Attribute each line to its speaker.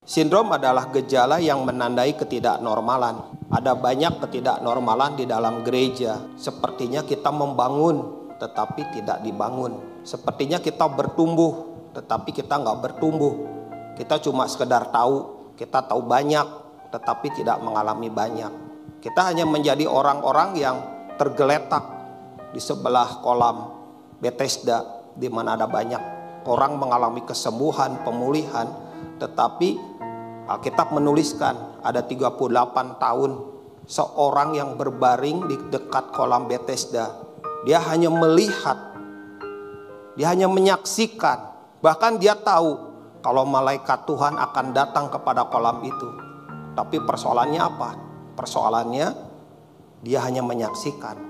Speaker 1: Sindrom adalah gejala yang menandai ketidaknormalan. Ada banyak ketidaknormalan di dalam gereja. Sepertinya kita membangun, tetapi tidak dibangun. Sepertinya kita bertumbuh, tetapi kita nggak bertumbuh. Kita cuma sekedar tahu, kita tahu banyak, tetapi tidak mengalami banyak. Kita hanya menjadi orang-orang yang tergeletak di sebelah kolam Bethesda, di mana ada banyak orang mengalami kesembuhan, pemulihan, tetapi Alkitab menuliskan ada 38 tahun seorang yang berbaring di dekat kolam Bethesda. Dia hanya melihat, dia hanya menyaksikan, bahkan dia tahu kalau malaikat Tuhan akan datang kepada kolam itu. Tapi persoalannya apa? Persoalannya dia hanya menyaksikan.